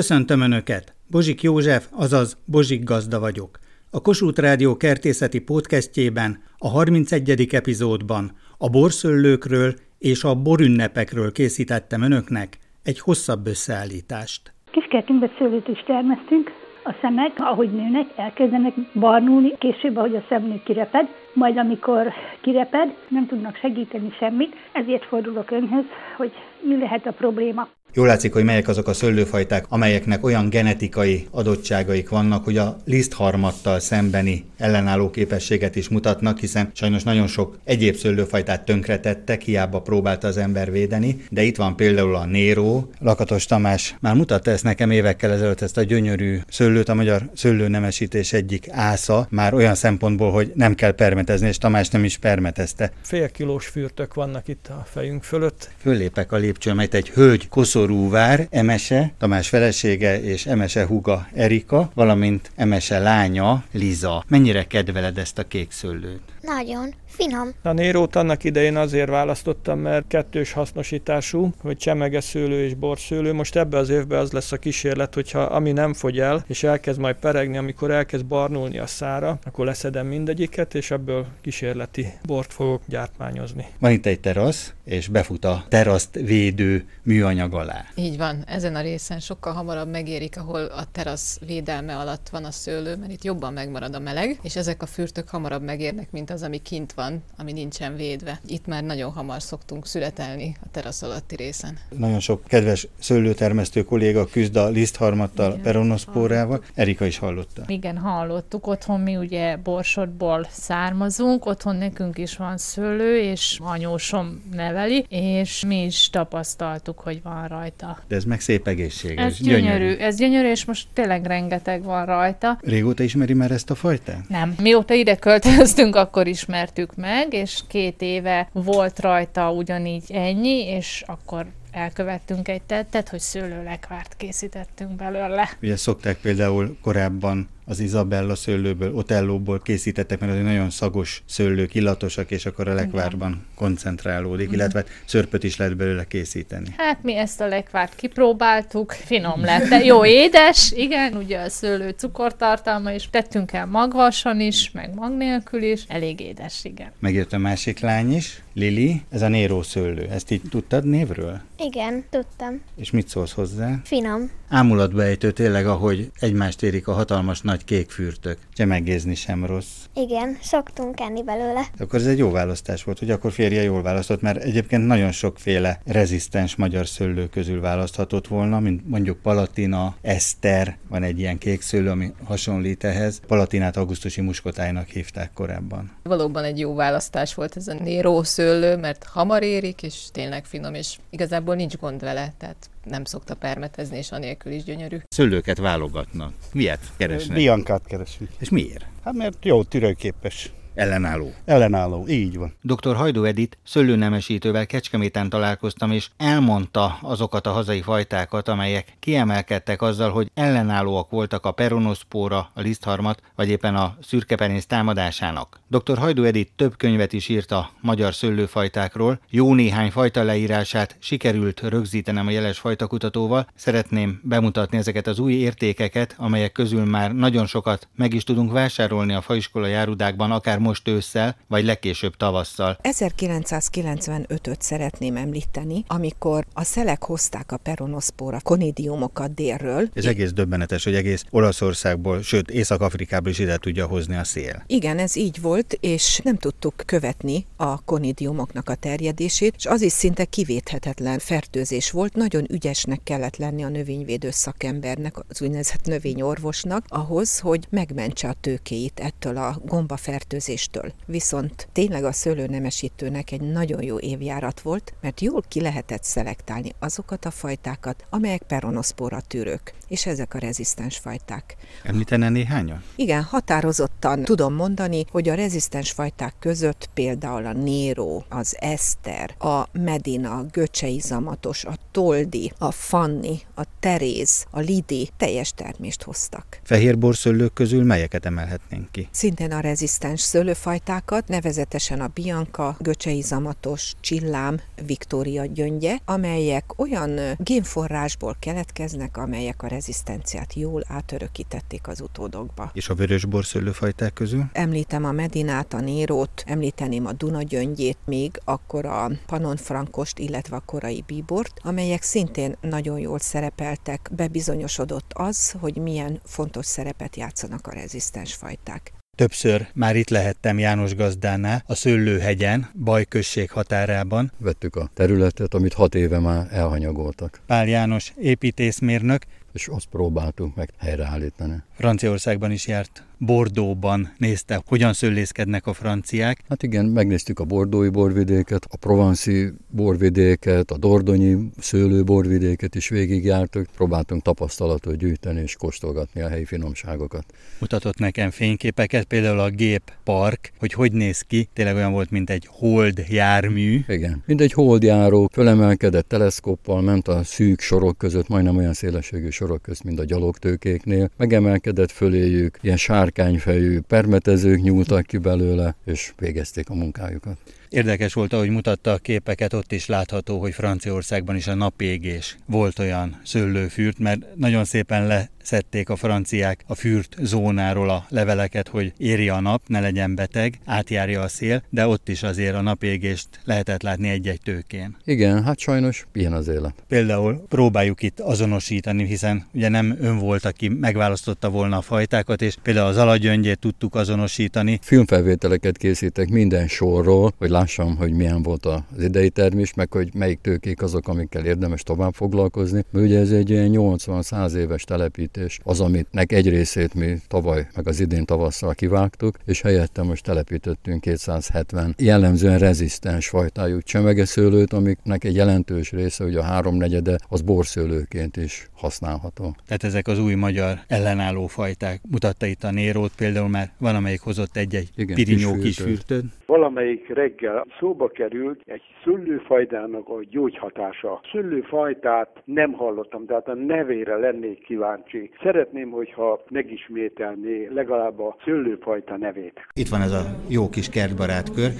Köszöntöm Önöket! Bozsik József, azaz Bozsik Gazda vagyok. A Kossuth Rádió kertészeti podcastjében, a 31. epizódban a borszöllőkről és a borünnepekről készítettem Önöknek egy hosszabb összeállítást. Kiskertünkbe szőlőt is termesztünk, a szemek, ahogy nőnek, elkezdenek barnulni, később, ahogy a szemnő kireped, majd amikor kireped, nem tudnak segíteni semmit, ezért fordulok önhöz, hogy mi lehet a probléma. Jól látszik, hogy melyek azok a szőlőfajták, amelyeknek olyan genetikai adottságaik vannak, hogy a lisztharmattal szembeni ellenálló képességet is mutatnak, hiszen sajnos nagyon sok egyéb szőlőfajtát tönkretettek, hiába próbálta az ember védeni, de itt van például a Néró. Lakatos Tamás már mutatta ezt nekem évekkel ezelőtt ezt a gyönyörű szőlőt, a magyar szőlőnemesítés egyik ásza, már olyan szempontból, hogy nem kell permetezni, és Tamás nem is permetezte. Fél kilós fürtök vannak itt a fejünk fölött. Föllépek a lépcsőn, mert egy hölgy koszor Koszorúvár, Emese, Tamás felesége és Emese huga Erika, valamint Emese lánya Liza. Mennyire kedveled ezt a kék szőlőt? Nagyon. Finom. A Nérót annak idején azért választottam, mert kettős hasznosítású, hogy csemegeszőlő és borszőlő. Most ebbe az évben az lesz a kísérlet, hogyha ami nem fogy el, és elkezd majd peregni, amikor elkezd barnulni a szára, akkor leszedem mindegyiket, és ebből kísérleti bort fogok gyártmányozni. Van itt egy terasz, és befut a teraszt védő műanyag alá. Így van, ezen a részen sokkal hamarabb megérik, ahol a terasz védelme alatt van a szőlő, mert itt jobban megmarad a meleg, és ezek a fürtök hamarabb megérnek, mint az, ami kint van, ami nincsen védve. Itt már nagyon hamar szoktunk születelni a terasz alatti részen. Nagyon sok kedves szőlőtermesztő kolléga küzd a lisztharmattal, peronoszpórával. Erika is hallotta. Igen, hallottuk. Otthon mi ugye borsodból származunk, otthon nekünk is van szőlő, és anyósom neveli, és mi is tapasztaltuk, hogy van rajta. De ez meg szép egészséges. Ez gyönyörű. gyönyörű. Ez gyönyörű, és most tényleg rengeteg van rajta. Régóta ismeri már ezt a fajtát? Nem. Mióta ide költöztünk, akkor ismertük meg, és két éve volt rajta ugyanígy ennyi, és akkor elkövettünk egy tettet, hogy szőlőlekvárt készítettünk belőle. Ugye szokták például korábban az Izabella szőlőből, Otellóból készítettek, mert az nagyon szagos szőlők, illatosak, és akkor a lekvárban Igen. koncentrálódik, Igen. illetve szörpöt is lehet belőle készíteni. Hát mi ezt a lekvárt kipróbáltuk, finom lett, de jó édes, igen, ugye a szőlő cukortartalma is, tettünk el magvason is, meg mag nélkül is, elég édes, igen. Megjött a másik lány is, Lili, ez a Néró szőlő, ezt így tudtad névről? Igen, tudtam. És mit szólsz hozzá? Finom. Ámulatbejtő tényleg, ahogy egymást érik a hatalmas nagy kék fürtök. Csemegézni sem rossz. Igen, szoktunk enni belőle. Akkor ez egy jó választás volt, hogy akkor férje jól választott, mert egyébként nagyon sokféle rezisztens magyar szőlő közül választhatott volna, mint mondjuk Palatina, Eszter, van egy ilyen kék szőlő, ami hasonlít ehhez. Palatinát augusztusi muskotájnak hívták korábban. Valóban egy jó választás volt ez a Néró szőlő, mert hamar érik, és tényleg finom, és igazából nincs gond vele, tehát nem szokta permetezni, és anélkül is gyönyörű. Szőlőket válogatnak. Miért keresnek? Biankát keresünk. És miért? Hát mert jó tűrőképes. Ellenálló. Ellenálló, így van. Dr. Hajdó Edit szőlőnemesítővel Kecskeméten találkoztam, és elmondta azokat a hazai fajtákat, amelyek kiemelkedtek azzal, hogy ellenállóak voltak a peronoszpóra, a lisztharmat, vagy éppen a szürkepenész támadásának. Dr. Hajdó Edit több könyvet is írt a magyar szőlőfajtákról, jó néhány fajta leírását sikerült rögzítenem a jeles fajtakutatóval. Szeretném bemutatni ezeket az új értékeket, amelyek közül már nagyon sokat meg is tudunk vásárolni a faiskola járudákban, akár most ősszel, vagy legkésőbb tavasszal. 1995-öt szeretném említeni, amikor a szelek hozták a peronoszpóra konidiumokat délről. Ez egész döbbenetes, hogy egész Olaszországból, sőt Észak-Afrikából is ide tudja hozni a szél. Igen, ez így volt, és nem tudtuk követni a konidiumoknak a terjedését, és az is szinte kivéthetetlen fertőzés volt. Nagyon ügyesnek kellett lenni a növényvédő szakembernek, az úgynevezett növényorvosnak, ahhoz, hogy megmentse a tőkéit ettől a gombafertőzéstől fertőzéstől. Viszont tényleg a szőlőnemesítőnek egy nagyon jó évjárat volt, mert jól ki lehetett szelektálni azokat a fajtákat, amelyek peronoszpora tűrők, és ezek a rezisztens fajták. Említene néhányan? Igen, határozottan tudom mondani, hogy a rezisztens fajták között például a Nero, az Eszter, a Medina, a Göcsei Zamatos, a Toldi, a Fanni, a Teréz, a Lidi teljes termést hoztak. Fehérborszöllők közül melyeket emelhetnénk ki? Szintén a rezisztens szőlő szőlőfajtákat, nevezetesen a Bianca, göcsei zamatos, csillám, Viktória gyöngye, amelyek olyan génforrásból keletkeznek, amelyek a rezisztenciát jól átörökítették az utódokba. És a vörösbor szőlőfajták közül? Említem a Medinát, a Nérót, említeném a Duna gyöngyét, még akkor a Panon Frankost, illetve a korai bíbort, amelyek szintén nagyon jól szerepeltek, bebizonyosodott az, hogy milyen fontos szerepet játszanak a rezisztens fajták. Többször már itt lehettem János gazdánál, a Szőlőhegyen, Bajközség határában. Vettük a területet, amit hat éve már elhanyagoltak. Pál János építészmérnök, és azt próbáltunk meg helyreállítani. Franciaországban is járt Bordóban nézte, hogyan szőlészkednek a franciák. Hát igen, megnéztük a bordói borvidéket, a provanszi borvidéket, a dordonyi szőlőborvidéket is végigjártuk. Próbáltunk tapasztalatot gyűjteni és kóstolgatni a helyi finomságokat. Mutatott nekem fényképeket, például a gép park, hogy hogy néz ki, tényleg olyan volt, mint egy hold jármű. Igen, mint egy hold járó, fölemelkedett teleszkoppal, ment a szűk sorok között, majdnem olyan szélességű sorok között, mint a gyalogtőkéknél. Megemelkedett föléjük, ilyen sár sárkányfejű permetezők nyúltak ki belőle, és végezték a munkájukat. Érdekes volt, ahogy mutatta a képeket, ott is látható, hogy Franciaországban is a napégés volt olyan szőlőfürt, mert nagyon szépen leszedték a franciák a fürt zónáról a leveleket, hogy érje a nap, ne legyen beteg, átjárja a szél, de ott is azért a napégést lehetett látni egy-egy tőkén. Igen, hát sajnos ilyen az élet. Például próbáljuk itt azonosítani, hiszen ugye nem ön volt, aki megválasztotta volna a fajtákat, és például az alagyöngyét tudtuk azonosítani. Filmfelvételeket készítek minden sorról, hogy lássam, hogy milyen volt az idei termés, meg hogy melyik tőkék azok, amikkel érdemes tovább foglalkozni. Ugye ez egy ilyen 80-100 éves telepítés, az, amitnek egy részét mi tavaly, meg az idén tavasszal kivágtuk, és helyette most telepítettünk 270 jellemzően rezisztens fajtájú csemegeszőlőt, amiknek egy jelentős része, ugye a háromnegyede, az borszőlőként is használható. Tehát ezek az új magyar ellenálló fajták. Mutatta itt a Nérót, például már van, amelyik hozott egy-egy pirinyó kisfürtöt. Valamelyik reggel szóba került egy szőlőfajtának a gyógyhatása. Szőlőfajtát nem hallottam, tehát a nevére lennék kíváncsi. Szeretném, hogyha megismételné legalább a szőlőfajta nevét. Itt van ez a jó kis kertbarátkör.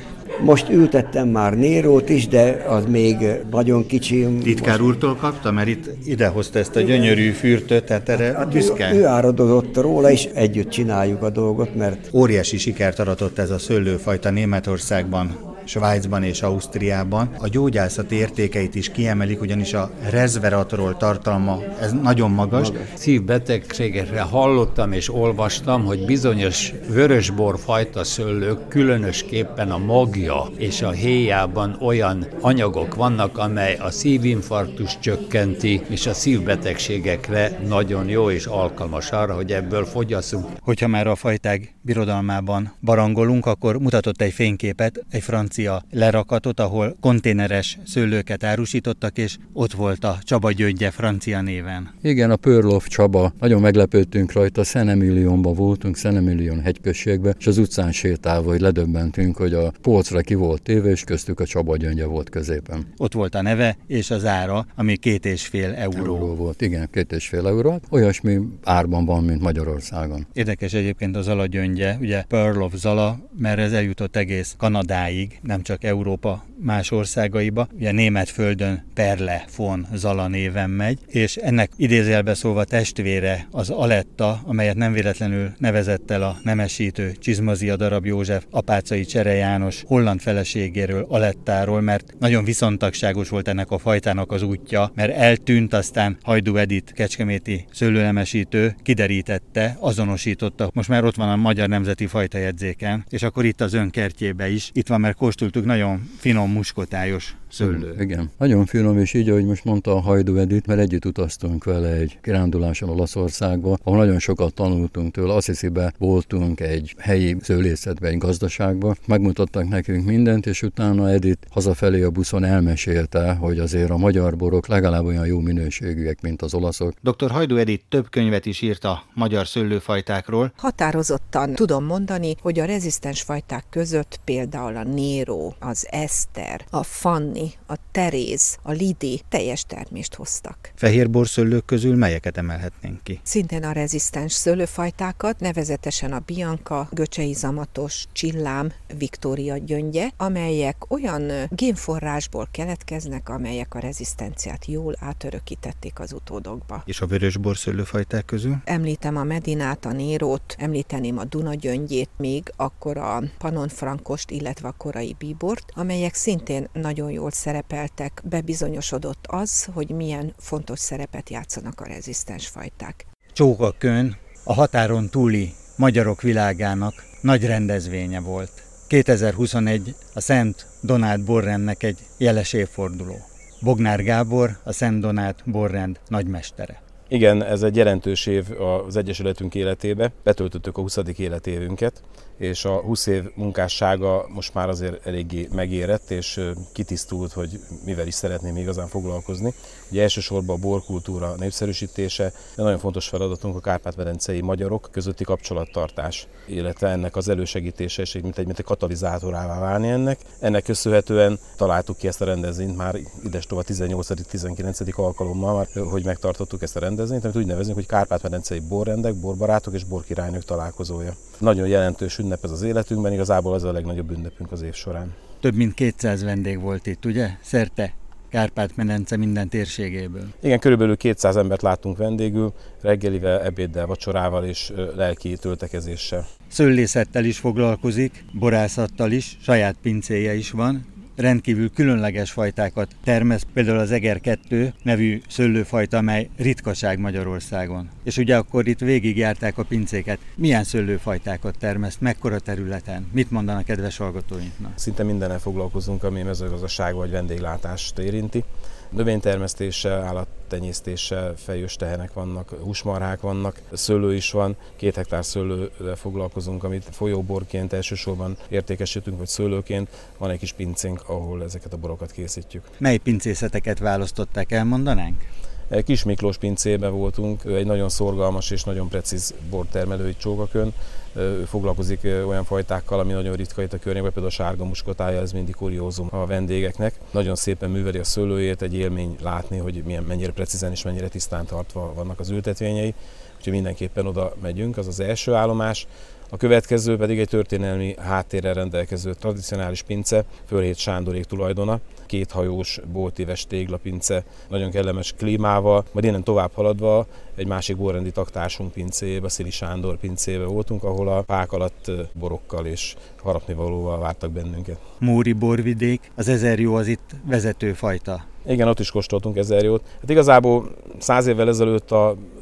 Most ültettem már Nérót is, de az még nagyon kicsi. Titkár úrtól kapta, mert itt idehozta ezt a gyönyörű fürtöt, tehát erre hát büszke. Ő, ő áradozott róla, és együtt csináljuk a dolgot, mert... Óriási sikert aratott ez a szőlőfajta Németországban Svájcban és Ausztriában. A gyógyászati értékeit is kiemelik, ugyanis a resveratrol tartalma, ez nagyon magas. Szívbetegségekre hallottam és olvastam, hogy bizonyos vörösbor fajta szőlők, különösképpen a magja és a héjában olyan anyagok vannak, amely a szívinfarktus csökkenti, és a szívbetegségekre nagyon jó és alkalmas arra, hogy ebből fogyasszunk. Hogyha már a fajták birodalmában barangolunk, akkor mutatott egy fényképet egy francia francia lerakatot, ahol konténeres szőlőket árusítottak, és ott volt a Csaba gyöngye francia néven. Igen, a Pörlov Csaba. Nagyon meglepődtünk rajta, Szenemillionban voltunk, Szenemillion hegyközségbe, és az utcán sétálva, hogy ledöbbentünk, hogy a polcra ki volt téve, és köztük a Csaba gyöngye volt középen. Ott volt a neve és az ára, ami két és fél euró. euró volt. Igen, két és fél euró. Olyasmi árban van, mint Magyarországon. Érdekes egyébként az alagyöngye, ugye Pearl of Zala, mert ez eljutott egész Kanadáig, nem csak Európa más országaiba. Ugye német földön Perle von Zala néven megy, és ennek idézélbe szólva testvére az Aletta, amelyet nem véletlenül nevezett el a nemesítő Csizmazia darab József apácai Csere János holland feleségéről, Alettáról, mert nagyon viszontagságos volt ennek a fajtának az útja, mert eltűnt, aztán Hajdú Edit kecskeméti szőlőnemesítő kiderítette, azonosította. Most már ott van a Magyar Nemzeti Fajtajegyzéken, és akkor itt az önkertjébe is. Itt van, mert kóstoltuk nagyon finom muskotályos szőlő. Igen, nagyon finom, és így, ahogy most mondta a Hajdú Edith, mert együtt utaztunk vele egy kiránduláson Olaszországba, ahol nagyon sokat tanultunk tőle. Assisi-be voltunk egy helyi szőlészetbe, egy gazdaságba, megmutattak nekünk mindent, és utána Edith hazafelé a buszon elmesélte, hogy azért a magyar borok legalább olyan jó minőségűek, mint az olaszok. Dr. Hajdú Edith több könyvet is írt a magyar szőlőfajtákról. Határozottan tudom mondani, hogy a rezisztens fajták között például a Nero, az Eszter, a Fanni, Anni, a Teréz, a Lidi teljes termést hoztak. Fehér borszöllők közül melyeket emelhetnénk ki? Szintén a rezisztens szőlőfajtákat, nevezetesen a Bianca, Göcsei Zamatos, Csillám, Viktória gyöngye, amelyek olyan génforrásból keletkeznek, amelyek a rezisztenciát jól átörökítették az utódokba. És a vörös borszöllőfajták közül? Említem a Medinát, a Nérót, említeném a Duna gyöngyét, még akkor a Panon Frankost, illetve a korai bíbort, amelyek szintén nagyon jól szerepeltek, bebizonyosodott az, hogy milyen fontos szerepet játszanak a rezisztens fajták. Csókakön a határon túli magyarok világának nagy rendezvénye volt. 2021 a Szent Donát Borrendnek egy jeles évforduló. Bognár Gábor, a Szent Donát Borrend nagymestere. Igen, ez egy jelentős év az Egyesületünk életébe. Betöltöttük a 20. életévünket, és a 20 év munkássága most már azért eléggé megérett, és kitisztult, hogy mivel is szeretném igazán foglalkozni. Ugye elsősorban a borkultúra népszerűsítése, de nagyon fontos feladatunk a kárpát-medencei magyarok közötti kapcsolattartás, illetve ennek az elősegítése, és mint egy, mint egy katalizátorává válni ennek. Ennek köszönhetően találtuk ki ezt a rendezvényt már idestova 18.-19. alkalommal, hogy megtartottuk ezt a rendezvényt, amit úgy nevezünk, hogy kárpát-medencei borrendek, borbarátok és borkirálynők találkozója. Nagyon jelentős ünnep ez az életünkben, igazából az a legnagyobb ünnepünk az év során. Több mint 200 vendég volt itt, ugye? Szerte Kárpát-medence minden térségéből. Igen, körülbelül 200 embert láttunk vendégül, reggelivel, ebéddel, vacsorával és lelki töltekezéssel. Szőlészettel is foglalkozik, borászattal is, saját pincéje is van, rendkívül különleges fajtákat termeszt, például az Eger 2 nevű szőlőfajta, amely ritkaság Magyarországon. És ugye akkor itt végigjárták a pincéket. Milyen szőlőfajtákat termeszt, mekkora területen? Mit mondanak kedves hallgatóinknak? Szinte mindennel foglalkozunk, ami mezőgazdaság vagy vendéglátást érinti növénytermesztéssel, állattenyésztéssel, fejős tehenek vannak, húsmarhák vannak, szőlő is van, két hektár szőlővel foglalkozunk, amit folyóborként elsősorban értékesítünk, vagy szőlőként. Van egy kis pincénk, ahol ezeket a borokat készítjük. Mely pincészeteket választották, elmondanánk? Kis Miklós pincébe voltunk, ő egy nagyon szorgalmas és nagyon precíz bortermelői csókakön. Foglalkozik olyan fajtákkal, ami nagyon ritka itt a környékben, például a sárga muskotája, ez mindig kuriózum a vendégeknek. Nagyon szépen műveli a szőlőjét, egy élmény látni, hogy milyen, mennyire precízen és mennyire tisztán tartva vannak az ültetvényei. Úgyhogy mindenképpen oda megyünk, az az első állomás. A következő pedig egy történelmi háttérrel rendelkező tradicionális pince, Fölhét Sándorék tulajdona, kéthajós, boltíves téglapince, nagyon kellemes klímával, majd innen tovább haladva egy másik borrendi taktársunk pincébe, Szili Sándor pincébe voltunk, ahol a pák alatt borokkal és harapnivalóval vártak bennünket. Móri borvidék, az ezer jó az itt vezető fajta. Igen, ott is kóstoltunk ezer jót. Hát igazából száz évvel ezelőtt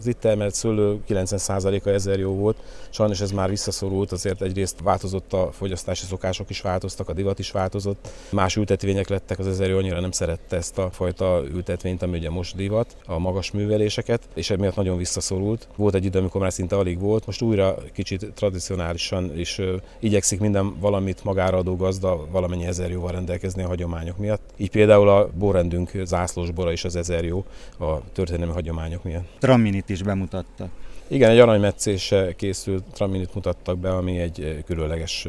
az itt termelt szőlő 90%-a ezer jó volt. Sajnos ez már visszaszorult, azért egyrészt változott a fogyasztási szokások is változtak, a divat is változott. Más ültetvények lettek, az ezer jó annyira nem szerette ezt a fajta ültetvényt, ami ugye most divat, a magas műveléseket, és emiatt nagyon visszaszorult. Volt egy idő, amikor már szinte alig volt, most újra kicsit tradicionálisan is igyekszik minden valamit magára adó gazda valamennyi ezer jóval rendelkezni a hagyományok miatt. Így például a borrendünk zászlós bora is az ezer jó a történelmi hagyományok miatt. Traminit is bemutatta. Igen, egy aranymetszése készült traminit mutattak be, ami egy különleges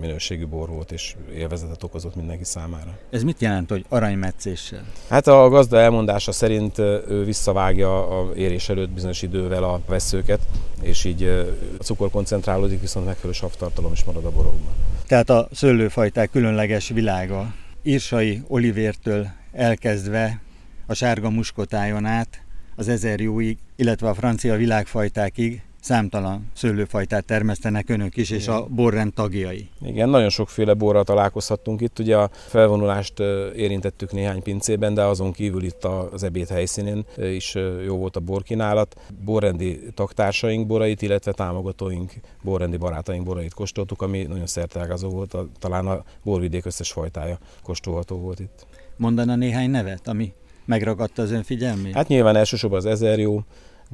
minőségű bor volt, és élvezetet okozott mindenki számára. Ez mit jelent, hogy aranymetszéssel? Hát a gazda elmondása szerint ő visszavágja a érés előtt bizonyos idővel a veszőket, és így a cukor koncentrálódik, viszont megfelelő savtartalom is marad a borokban. Tehát a szőlőfajták különleges világa. Írsai Olivértől elkezdve a sárga muskotájon át az ezer jóig, illetve a francia világfajtákig számtalan szőlőfajtát termesztenek önök is, és a borrend tagjai. Igen, nagyon sokféle borral találkozhattunk itt. Ugye a felvonulást érintettük néhány pincében, de azon kívül itt az ebéd helyszínén is jó volt a borkínálat. Borrendi taktársaink borait, illetve támogatóink, borrendi barátaink borait kóstoltuk, ami nagyon szertelgazó volt, talán a borvidék összes fajtája kóstolható volt itt. Mondana néhány nevet, ami megragadta az ön figyelmét? Hát nyilván elsősorban az ezer jó,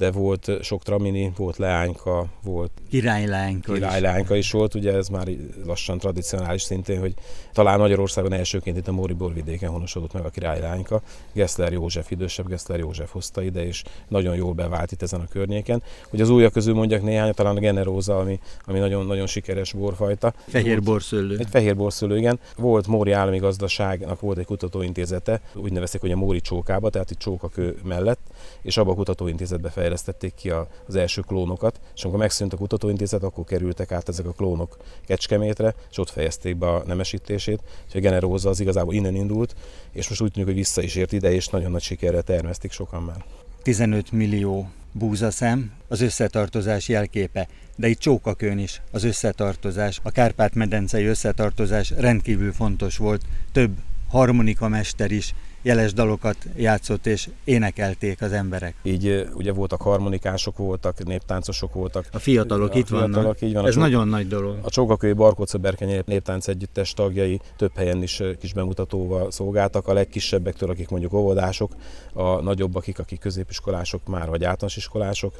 de volt sok tramini, volt leányka, volt királyleányka, királyleányka is. is volt, ugye ez már lassan tradicionális szintén, hogy talán Magyarországon elsőként itt a Móri borvidéken honosodott meg a királyleányka. Gessler József, idősebb Gessler József hozta ide, és nagyon jól bevált itt ezen a környéken. Hogy az újak közül mondjak néhány, talán a Generóza, ami, ami nagyon, nagyon sikeres borfajta. Fehér borszőlő. Egy fehér borszőlő, igen. Volt Móri Állami Gazdaságnak volt egy kutatóintézete, úgy nevezték, hogy a Móri csókába, tehát itt csókakő mellett, és abban a kutatóintézetbe fejlesztették ki az első klónokat, és amikor megszűnt a kutatóintézet, akkor kerültek át ezek a klónok Kecskemétre, és ott fejezték be a nemesítését, és a Generóza az igazából innen indult, és most úgy tűnik, hogy vissza is ért ide, és nagyon nagy sikerrel termesztik sokan már. 15 millió búzaszem az összetartozás jelképe, de itt csókakön is az összetartozás, a Kárpát-medencei összetartozás rendkívül fontos volt, több harmonika mester is jeles dalokat játszott és énekelték az emberek. Így ugye voltak harmonikások, voltak néptáncosok voltak. A fiatalok a itt fiatalok, vannak. Így van. Ez csók... nagyon nagy dolog. A Csókakői Barkóca Berkenye néptánc együttes tagjai több helyen is kis bemutatóval szolgáltak. A legkisebbektől, akik mondjuk óvodások, a nagyobbak, akik, akik középiskolások már, vagy általános iskolások,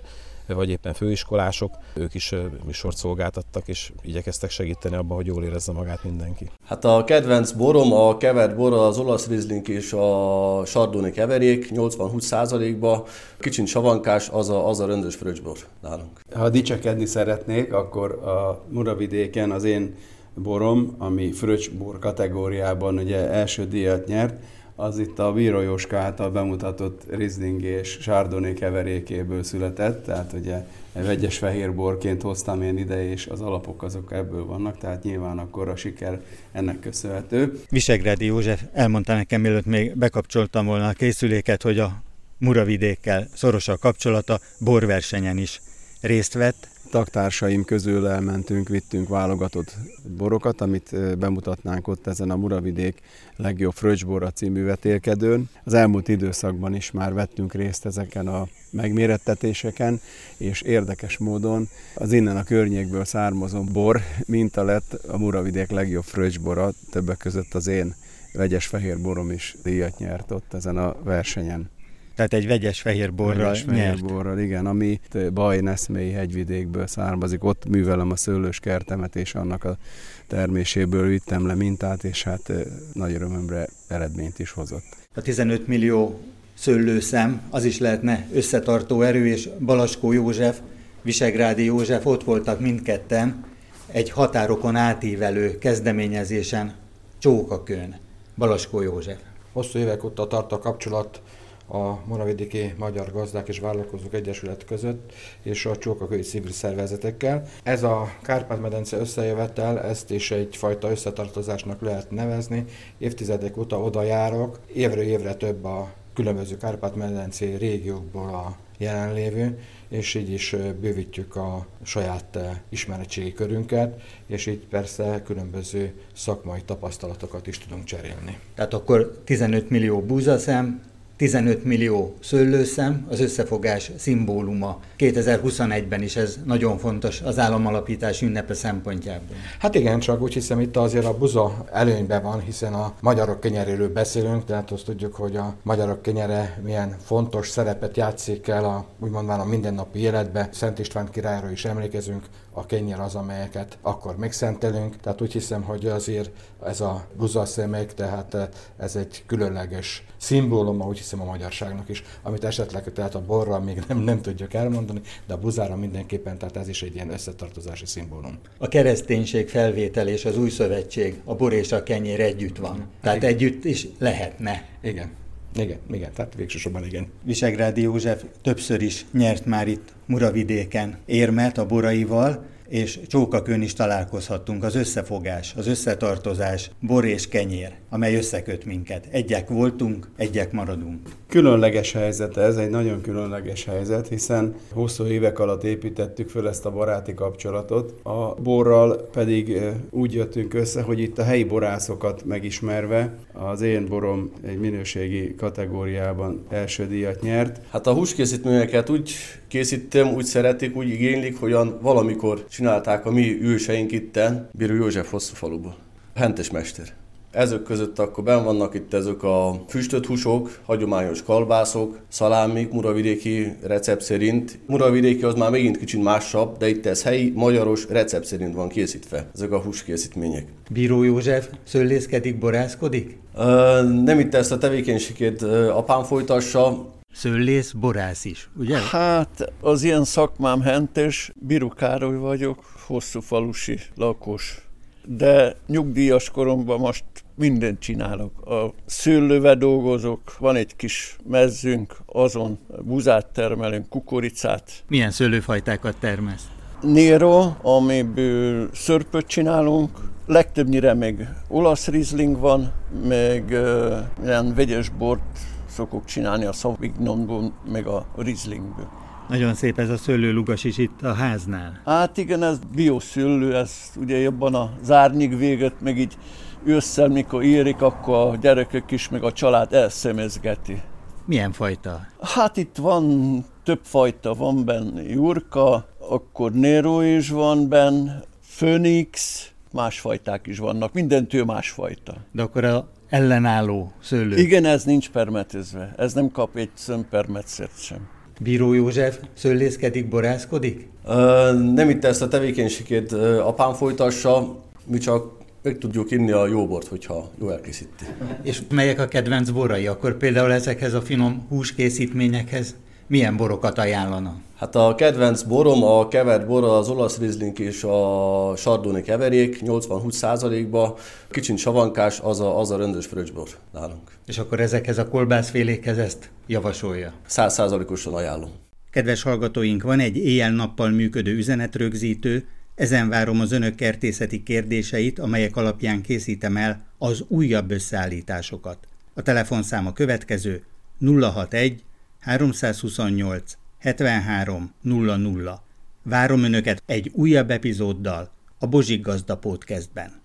vagy éppen főiskolások, ők is műsort szolgáltattak, és igyekeztek segíteni abban, hogy jól érezze magát mindenki. Hát a kedvenc borom, a kevert bor az olasz rizling és a sardoni keverék 80-20 százalékba. Kicsit savankás, az a, az a rendes fröccsbor nálunk. Ha dicsekedni szeretnék, akkor a Muravidéken az én borom, ami fröccsbor kategóriában ugye első díjat nyert, az itt a Bíró Jóska által bemutatott Riesling és Chardonnay keverékéből született, tehát ugye vegyes fehérborként hoztam én ide, és az alapok azok ebből vannak, tehát nyilván akkor a siker ennek köszönhető. Visegrádi József elmondta nekem, mielőtt még bekapcsoltam volna a készüléket, hogy a Muravidékkel szoros a kapcsolata, borversenyen is részt vett, taktársaim közül elmentünk, vittünk válogatott borokat, amit bemutatnánk ott ezen a Muravidék legjobb fröccsbora című vetélkedőn. Az elmúlt időszakban is már vettünk részt ezeken a megmérettetéseken, és érdekes módon az innen a környékből származó bor minta lett a Muravidék legjobb fröccsbora, többek között az én vegyes fehér borom is díjat nyert ott ezen a versenyen. Tehát egy vegyes fehér borral vegyes fehér borral, igen, ami Bajneszmélyi hegyvidékből származik. Ott művelem a szőlős kertemet, és annak a terméséből vittem le mintát, és hát nagy örömömre eredményt is hozott. A 15 millió szőlőszem, az is lehetne összetartó erő, és Balaskó József, Visegrádi József ott voltak mindketten egy határokon átívelő kezdeményezésen, Csókakön, Balaskó József. Hosszú évek óta tart a kapcsolat a Moravidéki Magyar Gazdák és Vállalkozók Egyesület között és a Csókakői civil szervezetekkel. Ez a Kárpát-medence összejövetel, ezt is egyfajta összetartozásnak lehet nevezni. Évtizedek óta oda járok, évről évre több a különböző Kárpát-medencé régiókból a jelenlévő, és így is bővítjük a saját ismeretségi körünket, és így persze különböző szakmai tapasztalatokat is tudunk cserélni. Tehát akkor 15 millió búzaszem, 15 millió szőlőszem, az összefogás szimbóluma. 2021-ben is ez nagyon fontos az államalapítás ünnepe szempontjából. Hát igen, csak úgy hiszem itt azért a buza előnyben van, hiszen a magyarok kenyeréről beszélünk, tehát azt tudjuk, hogy a magyarok kenyere milyen fontos szerepet játszik el a, úgymond már a mindennapi életbe. Szent István királyról is emlékezünk, a kenyer az, amelyeket akkor megszentelünk, tehát úgy hiszem, hogy azért ez a buzaszemek, tehát ez egy különleges szimbóluma, úgy a magyarságnak is, amit esetleg tehát a borra még nem, nem tudjuk elmondani, de a buzára mindenképpen, tehát ez is egy ilyen összetartozási szimbólum. A kereszténység felvétel és az új szövetség, a bor és a kenyér együtt van. Tehát igen. együtt is lehetne. Igen. Igen, igen, tehát végsősorban igen. Visegrádi József többször is nyert már itt Muravidéken érmet a boraival, és csókakön is találkozhattunk, az összefogás, az összetartozás, bor és kenyér, amely összeköt minket. Egyek voltunk, egyek maradunk. Különleges helyzet ez, egy nagyon különleges helyzet, hiszen hosszú évek alatt építettük föl ezt a baráti kapcsolatot. A borral pedig úgy jöttünk össze, hogy itt a helyi borászokat megismerve az én borom egy minőségi kategóriában első díjat nyert. Hát a húskészítményeket úgy készítem, úgy szeretik, úgy igénylik, hogy valamikor csinálták a mi őseink itten, Bíró József hosszú faluból. Hentes mester. Ezek között akkor ben vannak itt ezek a füstöt húsok, hagyományos kalbászok, szalámik, muravidéki recept szerint. Muravidéki az már megint kicsit másabb, de itt ez helyi, magyaros recept szerint van készítve, ezek a húskészítmények. Bíró József szőlészkedik, borászkodik? Ö, nem itt ezt a tevékenységet apám folytassa, Szőlész, borász is, ugye? Hát az ilyen szakmám hentes, Biru Károly vagyok, hosszú falusi lakos. De nyugdíjas koromban most mindent csinálok. A szőlővel dolgozok, van egy kis mezzünk, azon buzát termelünk, kukoricát. Milyen szőlőfajtákat termesz? Nero, amiből szörpöt csinálunk, legtöbbnyire még olasz rizling van, meg uh, ilyen vegyes bort szokok csinálni a Sauvignonból, meg a Rieslingből. Nagyon szép ez a szőlőlugas is itt a háznál. Hát igen, ez bioszőlő, ez ugye jobban a zárnyig véget, meg így ősszel, mikor érik, akkor a gyerekek is, meg a család elszemezgeti. Milyen fajta? Hát itt van több fajta, van benne Jurka, akkor Nero is van benne, Phoenix, más fajták is vannak, mindentől másfajta. De akkor a ellenálló szőlő. Igen, ez nincs permetezve. Ez nem kap egy szömpermetszert sem. Bíró József szőlészkedik, borászkodik? Ö, nem itt ezt a tevékenységet apám folytassa, mi csak meg tudjuk inni a jó bort, hogyha jó elkészíti. És melyek a kedvenc borai? Akkor például ezekhez a finom húskészítményekhez milyen borokat ajánlana? Hát a kedvenc borom, a kevert bor az olasz rizling és a sardoni keverék, 80-20 százalékba. Kicsit savankás, az a, az a rendes fröccsbor nálunk. És akkor ezekhez a kolbászfélékhez ezt javasolja? 100 százalékosan ajánlom. Kedves hallgatóink, van egy éjjel-nappal működő üzenetrögzítő, ezen várom az önök kertészeti kérdéseit, amelyek alapján készítem el az újabb összeállításokat. A telefonszám a következő 061 328 73 00. Várom Önöket egy újabb epizóddal a Bozsik Gazda Podcastben.